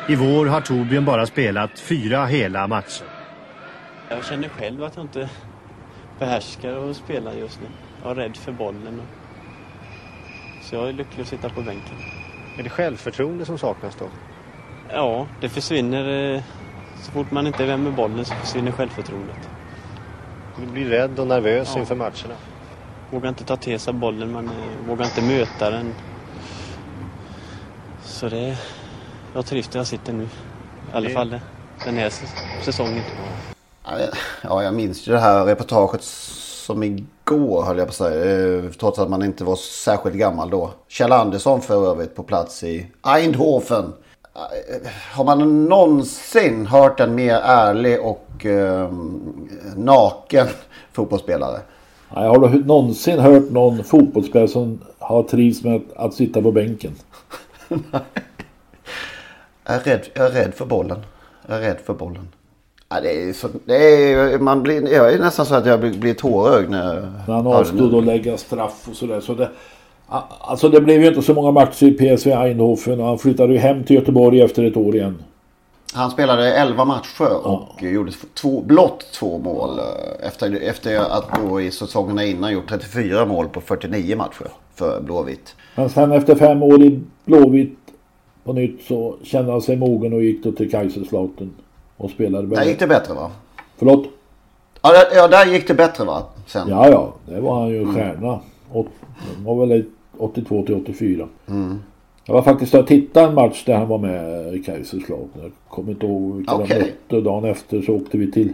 I vår har Torbjörn bara spelat fyra hela matcher. Jag känner själv att jag inte behärskar att spela just nu. Jag är rädd för bollen. Så jag är lycklig att sitta på bänken. Är det självförtroende som saknas då? Ja, det försvinner. eh, Så fort man inte är vän med bollen så försvinner självförtroendet. Du blir rädd och nervös Ja. inför matcherna. Vågar inte ta till sig bollen, man eh, vågar inte möta den. Så det... Jag trivs där jag sitter nu. I alla Det- fall den här säsongen. Ja, jag minns ju det här reportaget som igår höll jag på att säga. eh, Trots att man inte var särskilt gammal då. Kjell Andersson för övrigt på plats i Eindhoven. Eh, Har man någonsin hört en mer ärlig och eh, naken fotbollsspelare? Ja, Jag har du någonsin hört någon fotbollsspelare som har trivs med att, att sitta på bänken? Jag är rädd, jag är rädd för bollen. Jag är rädd för bollen. Ja, det är så, det är, man blir, jag är nästan så att jag blir, blir tårögd när När han avstod att lägga straff och sådär. Så det, alltså det blev ju inte så många matcher i PSV Eindhoven och han flyttade ju hem till Göteborg efter ett år igen. Han spelade 11 matcher och gjorde två, blott två mål. eh, Efter, efter att då i säsongerna innan gjort 34 mål på 49 matcher för Blåvitt. Men sen efter fem år i Blåvitt på nytt så kände han sig mogen och gick då till Kaiserslautern och spelade Där gick det bättre va? Förlåt? Ja, där, ja, där gick det bättre va? Sen. Ja, ja. Det var han ju Mm. stjärna. Och, det var väl 82 till 84. Mm. Jag var faktiskt och tittade en match där han var med i Kaiserslautern. Jag kommer inte ihåg vilka Okej. de mötte. Dagen efter så åkte vi till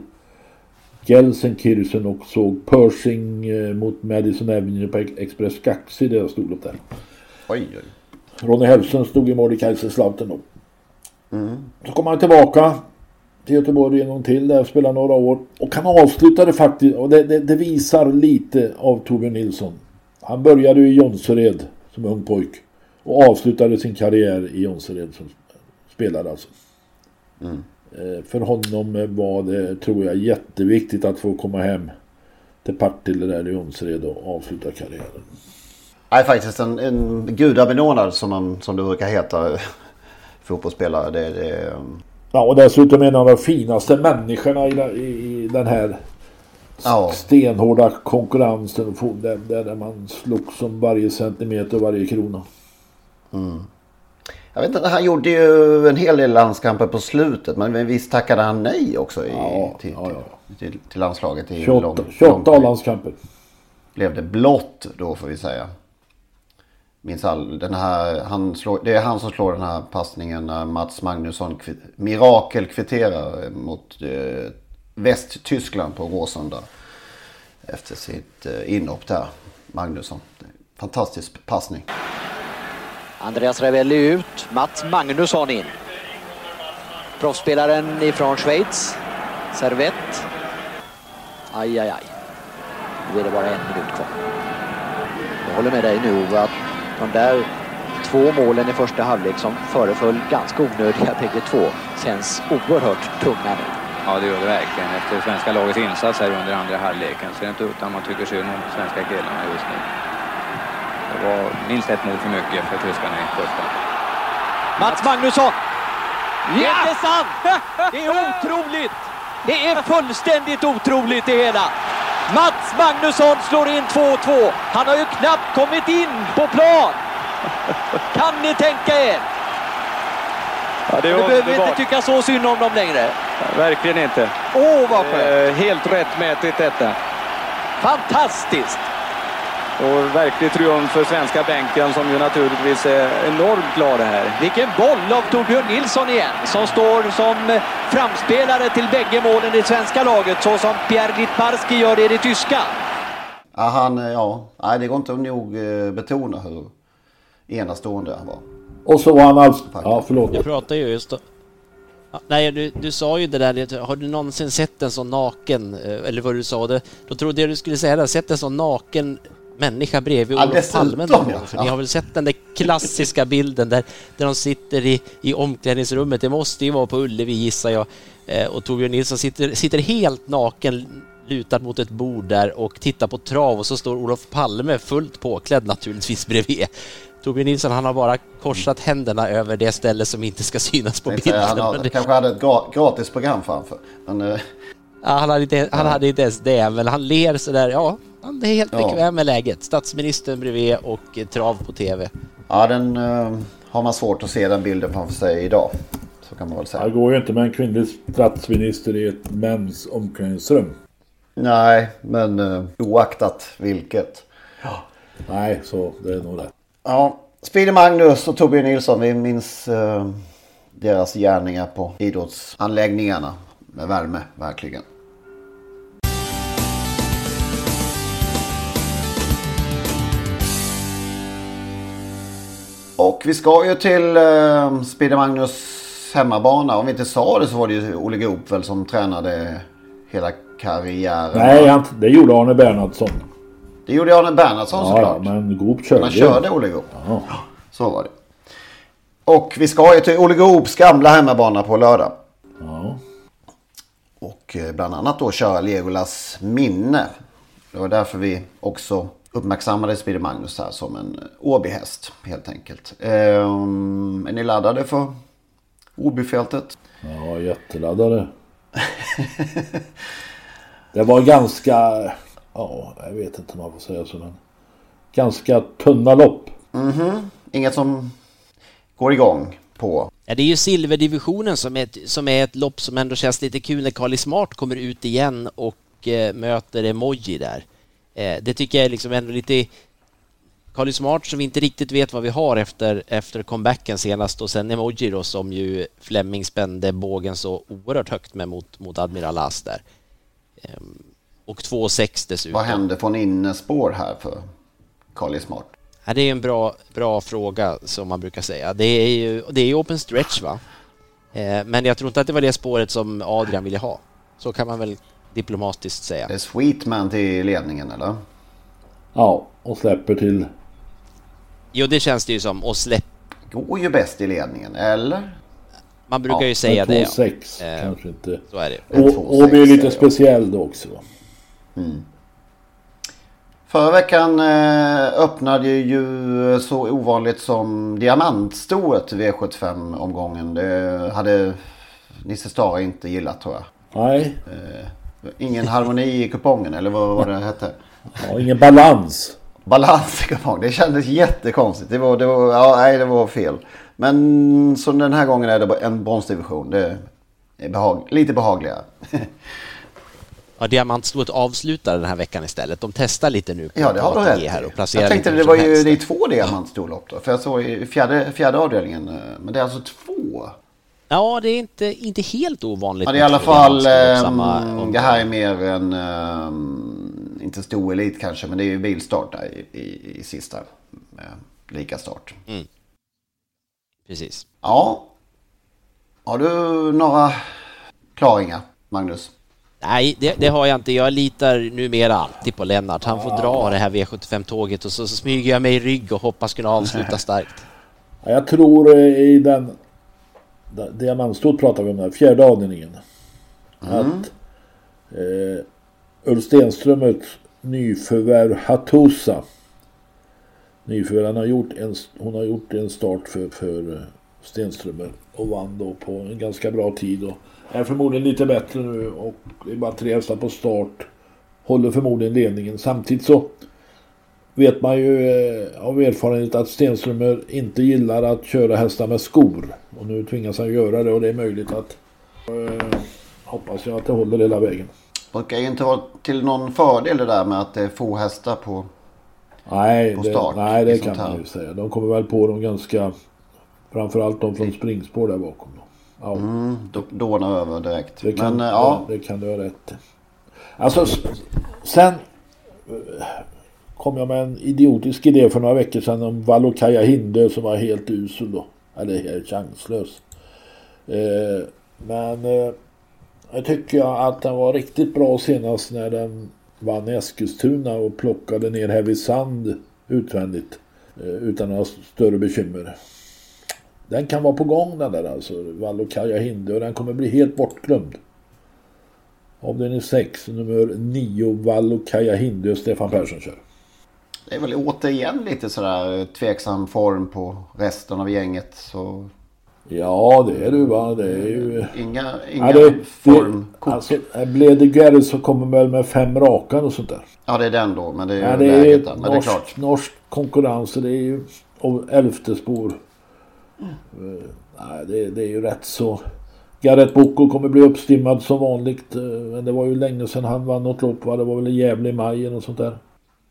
Gelsenkirchen och såg Pershing eh, mot Madison Avenue på Express Gaxi där jag stod upp där. Oj, oj. Ronny Hellström stod i mål i Kaiserslautern då. Mm. Så kom han tillbaka till Göteborg en gång till där och spelade några år. Och han avslutade faktiskt, och det, det, det visar lite av Torbjörn Nilsson. Han började i Jonsered som ung pojk. Och avslutade sin karriär i Jonsered som spelare alltså. Mm. Eh, För honom var det, tror jag, jätteviktigt att få komma hem till Partille där i Jonsered och avsluta karriären. Nej, faktiskt en, en gudabenådad som, man, som det brukar heta fotbollsspelare. Det, det, Ja, och dessutom en av de finaste människorna i, den- i, den här Ja. stenhårda konkurrensen. Där, där man slogs om varje centimeter och varje krona. Mm. Jag vet inte, han gjorde ju en hel del landskamper på slutet. Men visst tackade han nej också i, till, till. till, till landslaget i 28, lång, 28 A-landskamper. Blev det blått då får vi säga. Minns all, den här, han slår, det är han som slår den här passningen när Mats Magnusson kvi, mirakelkvitterar mot eh, Västtyskland på Råsunda. Efter sitt eh, inhopp där, Magnusson. Fantastisk passning. Andreas Ravelli ut, Mats Magnusson in. Proffsspelaren ifrån Schweiz, Servett. Aj, aj, aj. Nu är det bara en minut kvar. Jag håller med dig nu Ove att de där två målen i första halvlek som föreföll ganska onödiga bägge två känns oerhört tunga nu. Ja, det gör det verkligen. Efter svenska lagets insats här under andra halvleken så är det inte utan man tycker synd om svenska killarna just nu. Det var minst ett mål för mycket för tyskarna i första. Mats Magnusson! Ja! Det är sant! Det är otroligt! Det är fullständigt otroligt det hela. Mats Magnusson slår in 2-2. Han har ju knappt kommit in på plan. Kan ni tänka er? Ja, det är du behöver underbart. inte tycka så synd om dem längre. Verkligen inte. Åh, vad skönt! Eh, helt rättmätigt detta. Fantastiskt! Och verklig triumf för svenska bänken som ju naturligtvis är enormt glada här. Vilken boll av Torbjörn Nilsson igen som står som framspelare till bägge målen i svenska laget så som Pierre Littbarski gör det i det tyska. Ja, han, eh, ja, nej, det går inte att nog eh, betona hur enastående han var. Och så var han alltså... Ja, förlåt. Jag pratar ju just då. Nej, du, du sa ju det där, har du någonsin sett en sån naken, eh, eller vad du sa, det, då trodde jag du skulle säga det, sett en sån naken människa bredvid Ja, Olof dessutom, Palme någon ja. gång? För ni har väl sett den där klassiska bilden där, där de sitter i, i omklädningsrummet, det måste ju vara på Ullevi gissar jag, eh, och Torbjörn Nilsson sitter, sitter helt naken lutad mot ett bord där och tittar på trav och så står Olof Palme fullt påklädd naturligtvis bredvid. Torbjörn Nilsson han har bara korsat händerna över det ställe som inte ska synas på säga, bilden. Han har, det- kanske hade ett gra- gratis program framför. Men, eh, Ja, han, hade inte, han hade inte ens det, men han ler sådär, ja, han är helt Ja. bekväm med läget. Statsministern bredvid och eh, trav på TV. ja, den eh, har man svårt att se den bilden framför sig idag. Så kan man väl säga. Det går ju inte med en kvinnlig statsminister i ett mäns omklädningsrum. Nej, men eh, oaktat vilket. Nej, så det är nog det. Ja, Speedy Magnus och Torbjörn Nilsson, vi minns eh, deras gärningar på idrottsanläggningarna med värme, verkligen. Och vi ska ju till eh, Speedy Magnus hemmabana. Om vi inte sa det så var det ju Olle Goop väl som tränade hela karriären. Nej, han, det gjorde Arne Bernhardsson. Det gjorde Arne Bernhardsson Ja, såklart. ja, men Goop körde. Man körde Olle Goop. Ja. Så var det. Och vi ska ju till Olle Goops gamla hemmabana på lördag. Ja. Och eh, bland annat då köra Legolas minne. Det var därför vi också uppmärksammade Speedy Magnus här som en Åbyhäst helt enkelt. Ehm, är ni laddade för Åbyfältet? Ja, jätteladdade. det var ganska... Ja, jag vet inte om man får säga så. Men ganska tunna lopp. Mhm. Inget som går igång på. Ja, det är ju silverdivisionen som är, ett, som är ett lopp som ändå känns lite kul när Carly Smart kommer ut igen och eh, möter Emoji där. Eh, det tycker jag är liksom ändå lite... Carly Smart som vi inte riktigt vet vad vi har efter, efter comebacken senast och sen Emoji då som ju Fleming spände bågen så oerhört högt med mot, mot Admiral As där. Ehm, och 2,6 dessutom. Vad hände från innespår här för Carly Smart? Ja, det är en bra, bra fråga som man brukar säga. Det är ju, det är open stretch va? Eh, men jag tror inte att det var det spåret som Adrian ville ha. Så kan man väl diplomatiskt säga. Det är Sweetman till ledningen eller? Ja, och släpper till... Jo, det känns det ju som. Och släpp... Går ju bäst i ledningen, eller? Man brukar Ja, ju säga det. ja. 2,6 Eh, kanske inte. Så är det. Å- Åby är lite speciell då också. Mm. Förra veckan eh, öppnade ju så ovanligt som diamantstoet V75-omgången. Det hade Nisse Stara inte gillat tror jag. Nej, Eh, ingen harmoni i kupongen eller vad var det hette? ja, ingen balans. Balans i kupongen. Det kändes jättekonstigt. Det var, det var, ja, nej, det var fel. Men så den här gången är det en bronsdivision. Det är behag, lite behagligare. Ja, diamantstoet avslutar den här veckan istället. De testar lite nu på Ja, det har du ATG rätt här och placerar Jag tänkte det var ju det är två diamantstorlopp då. För jag såg i fjärde, fjärde avdelningen. eh, Men det är alltså två. Ja, det är inte, inte helt ovanligt. Ja, det är i alla fall, samma ehm, omgång. det här är mer en, ehm, inte stor elit kanske, men det är ju bilstart där i, i, i sista. Eh, lika start. Mm. Precis. Ja. Har du några klaringar, Magnus? Nej, det, det har jag inte. Jag litar numera alltid på Lennart. Han får dra det här V75-tåget och så, så smyger jag mig i rygg och hoppas kunna avsluta starkt. Ja, Jag tror eh, i den... Diamantstot pratar vi om där, fjärde avdelningen. Att eh, Ulf Stenströmets nyförvärv Hatusa. Nyförvärv, han har gjort en, hon har gjort en start för, för eh, Stenströmer och vann då på en ganska bra tid. Och är förmodligen lite bättre nu och det är bara tre hästar på start. Håller förmodligen ledningen. Samtidigt så vet man ju eh, av erfarenhet att Stenströmer inte gillar att köra hästar med skor. Och nu tvingas han göra det och det är möjligt att eh, hoppas jag att det håller hela vägen. Brukar ju inte vara till någon fördel det där med att det är få hästar på, Nej, på det, start. nej, i det kan man ju säga. De kommer väl på dem ganska... Framförallt de från springspår där bakom. Då. Ja. Mm, då- dånar över direkt. Det kan, Men eh, ja, det, det kan du ha rätt. Alltså sen eh, kom jag med en idiotisk idé för några veckor sedan om Valokaja Hindö som var helt usel då. Eller helt chanslös. Eh, men eh, jag tycker att den var riktigt bra senast när den vann i Eskilstuna och plockade ner Heavy Sand utvändigt. Eh, utan några större bekymmer. Den kan vara på gång den där alltså. Valokaja Hindö och den kommer bli helt bortglömd. Avdelning 6, nummer 9, Valokaja Hindö, Stefan Persson kör det är väl återigen lite sådär eh, tveksam form på resten av gänget. Så Ja, det är det ju va. Det är ju... inga, inga Ja, det, det, formkort. alltså, Blede Gerrit så kommer väl med fem raka och sånt där. Ja, det är den då. Men det är Ja, det läget är där. Men det är norsk, klart. norsk konkurrens det är ju och elfte spår. Mm. Eh, Nej, det, det är ju rätt så. Gareth Boko kommer bli uppstimmad som vanligt. eh, Men det var ju länge sedan han vann något lopp va? Det var väl i Gävle i maj eller sånt där.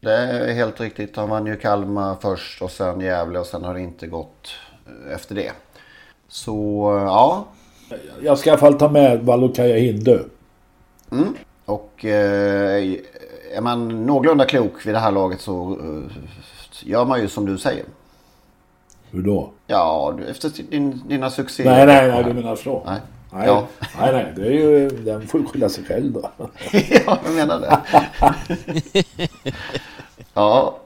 Det är helt riktigt. Han vann ju Kalmar först och sen Gävle och sen har det inte gått eh, efter det. Så ja. Jag ska i alla fall ta med Valokaja Hindö. Mm. Och eh, är man någorlunda klok vid det här laget så eh, gör man ju som du säger. Hur då? Ja, efter din, dina succéer. Nej, nej, nej, du menar så. Nej. Nej, Ja. nej, nej, det är ju, den får skylla sig själv då. ja, jag menar det. ja.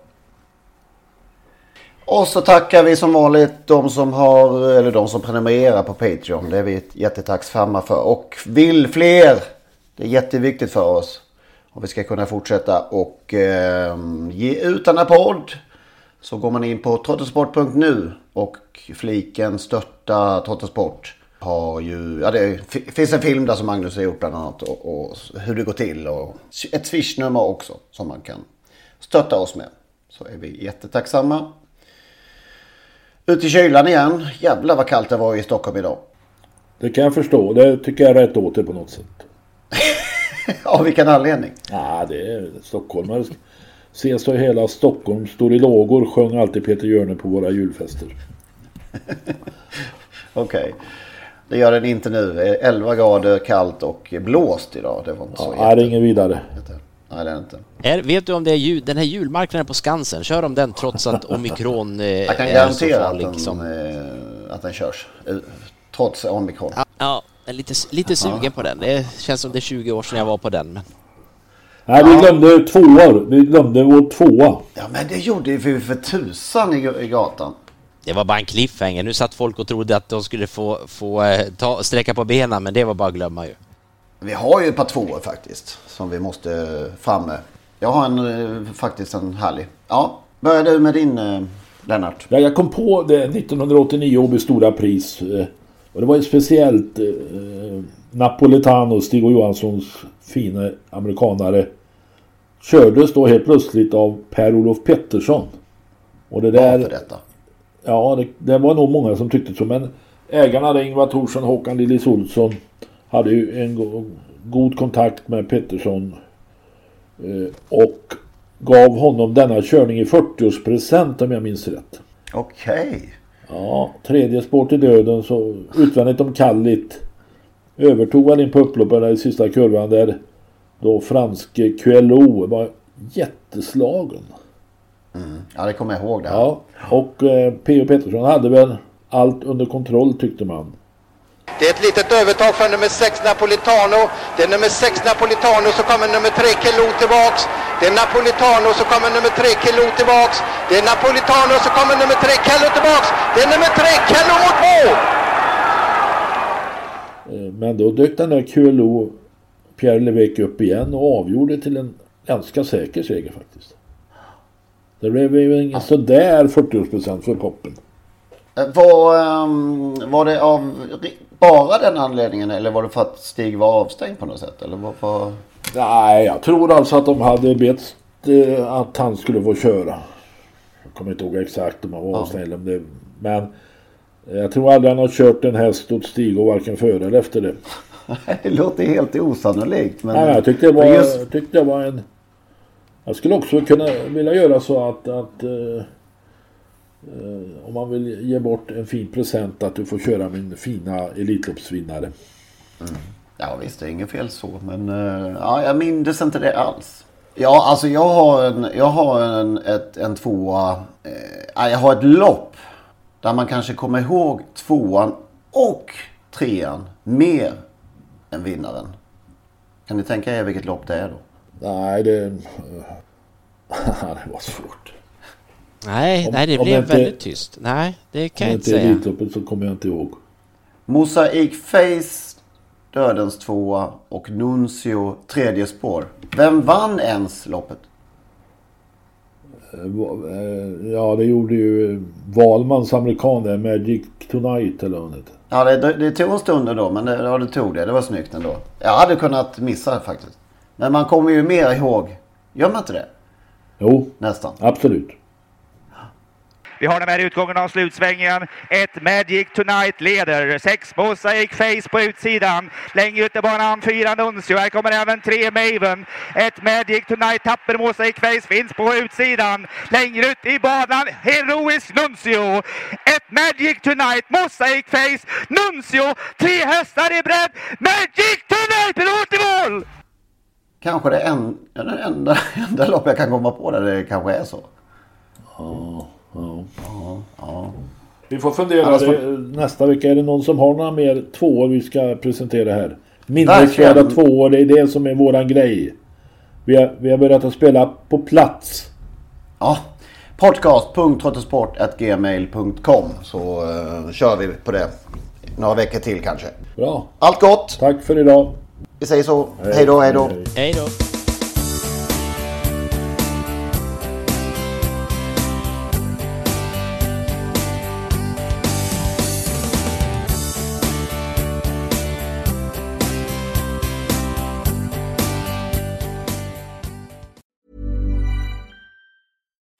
Och så tackar vi som vanligt de som har, eller de som prenumererar på Patreon. Det är vi jättetacksamma för. Och vill fler, det är jätteviktigt för oss. om vi ska kunna fortsätta och eh, ge ut denna podd. Så går man in på trottosport.nu och fliken stötta Trottosport har ju, ja det finns en film där som Magnus har gjort bland annat och, och hur det går till och ett swishnummer också som man kan stötta oss med. Så är vi jättetacksamma. Ut i kylan igen. Jävlar vad kallt det var i Stockholm idag. Det kan jag förstå. Det tycker jag är rätt åt det på något sätt. Av vilken anledning? Ja, det är stockholmare. Ses så hela Stockholm står i lågor sjöng alltid Peter Hjörne på våra julfester. Okej. Det gör den inte nu. Det är 11 grader kallt och blåst idag. Det var inte så det är inget vidare. Nej, det är inte. Är, vet du om det är jul, den här julmarknaden på Skansen, kör de den trots att omikron eh, Jag kan garantera att farlig den, som... eh, att den körs. Eh, Trots omikron. Ja, ja, lite, lite sugen Ja. på den. Det känns som det är 20 år sedan jag var på den. Men... Nej, vi glömde tvåor. Vi glömde vår tvåa. Ja, men det gjorde vi för tusan i, i gatan. Det var bara en cliffhanger. Nu satt folk och trodde att de skulle få, få eh, ta, sträcka på benen, men det var bara att glömma ju. Vi har ju ett par tvåor faktiskt. Som vi måste fram med. Jag har en, eh, faktiskt en härlig. Ja, börjar du med din eh, Lennart. Ja, jag kom på det 1989 Åby Stora Pris. eh, Och det var ju speciellt eh, Napoletano, Stig och Johanssons fina amerikanare. Kördes då helt plötsligt av Per-Olof Pettersson. Och det där... Varför detta? Ja, det, det var nog många som tyckte så. Men ägarna där, Ingvar Thorsson, Håkan Lillis Olsson, hade ju en gång god kontakt med Pettersson. Eh, och gav honom denna körning i 40-årspresent om jag minns rätt. Okej. Okay. Ja, tredje spår till döden så utvändigt om Kallit. Övertog han in på upploppen i sista kurvan där då franske QLO var jätteslagen. Mm. Ja, det kommer jag ihåg. Det Ja, och eh, P.O. Pettersson hade väl allt under kontroll tyckte man. Det är ett litet övertag för nummer 6 Napolitano. Det är nummer 6 Napolitano så kommer nummer 3 Kelo tillbaks. Det är Napolitano så kommer nummer 3 Kelo tillbaks. Det är Napolitano så kommer nummer 3 Kello tillbaks. Det är nummer 3 Kello mot mål! Eh, men då dök den där QLO Pierre Levec upp igen och avgjorde till en ganska säker seger faktiskt. Det blev ju ingen sådär 40% för Poppen. Eh, var, um, var det av bara den anledningen eller var det för att Stig var avstängd på något sätt? Eller varför? Nej, jag tror alltså att de hade bett eh, att han skulle få köra. Jag kommer inte ihåg exakt om han var avstängd. Om det, men jag tror aldrig han har kört en häst åt Stig och varken före eller efter det. det låter helt osannolikt. Men... Nej, jag tyckte det var, just... tyckte det var en... Jag skulle också kunna vilja göra så att, att uh, om man vill ge bort en fin present att du får köra min fina Elitloppsvinnare. Mm. Ja visst, det är inget fel så. Men uh, ja, jag minns inte det alls. Ja, alltså jag har en, jag har en, ett, en tvåa. Eh, jag har ett lopp. Där man kanske kommer ihåg tvåan och trean mer än vinnaren. Kan ni tänka er vilket lopp det är då? Nej, det... det var svårt. Nej, om, nej det blev inte, väldigt tyst. Nej, det kan jag inte säga. Om det inte Elitloppet så kommer jag inte ihåg. Mosaik Face, Dödens tvåa och Nuncio tredje spår. Vem vann ens loppet? Eh, eh, ja, det gjorde ju Valmans amerikan där, Magic Tonight eller vad Ja, det, det tog en stund då, men det, ja, det tog det. Det var snyggt ändå. Jag hade kunnat missa faktiskt. Men man kommer ju mer ihåg. Gör man inte det? Jo, nästan. Absolut. Vi har den här utgången av slutsvängen. Ett Magic Tonight leder. Sex Mosaic Face på utsidan. Längre ut i banan fyra Nuncio. Här kommer även tre Maven. Ett Magic Tonight tapper Mosaic Face finns på utsidan. Längre ut i banan Heroisk Nuncio. Ett Magic Tonight Mosaic Face Nuncio. Tre hästar i bredd. Magic Tonight pilot i mål! Kanske det en, den enda, enda lopp jag kan komma på där det kanske är så. Oh. Ja. Ja, ja. Vi får fundera. Alltså, det, nästa vecka är det någon som har några mer tvåor vi ska presentera här. Minnesvärda tvåor, det är det som är våran grej. Vi har, vi har börjat att spela på plats. Ja. Podcast.trottosport.gmail.com Så uh, kör vi på det några veckor till kanske. Bra. Allt gott! Tack för idag. Vi säger så. Hej då, hej då. Hej då.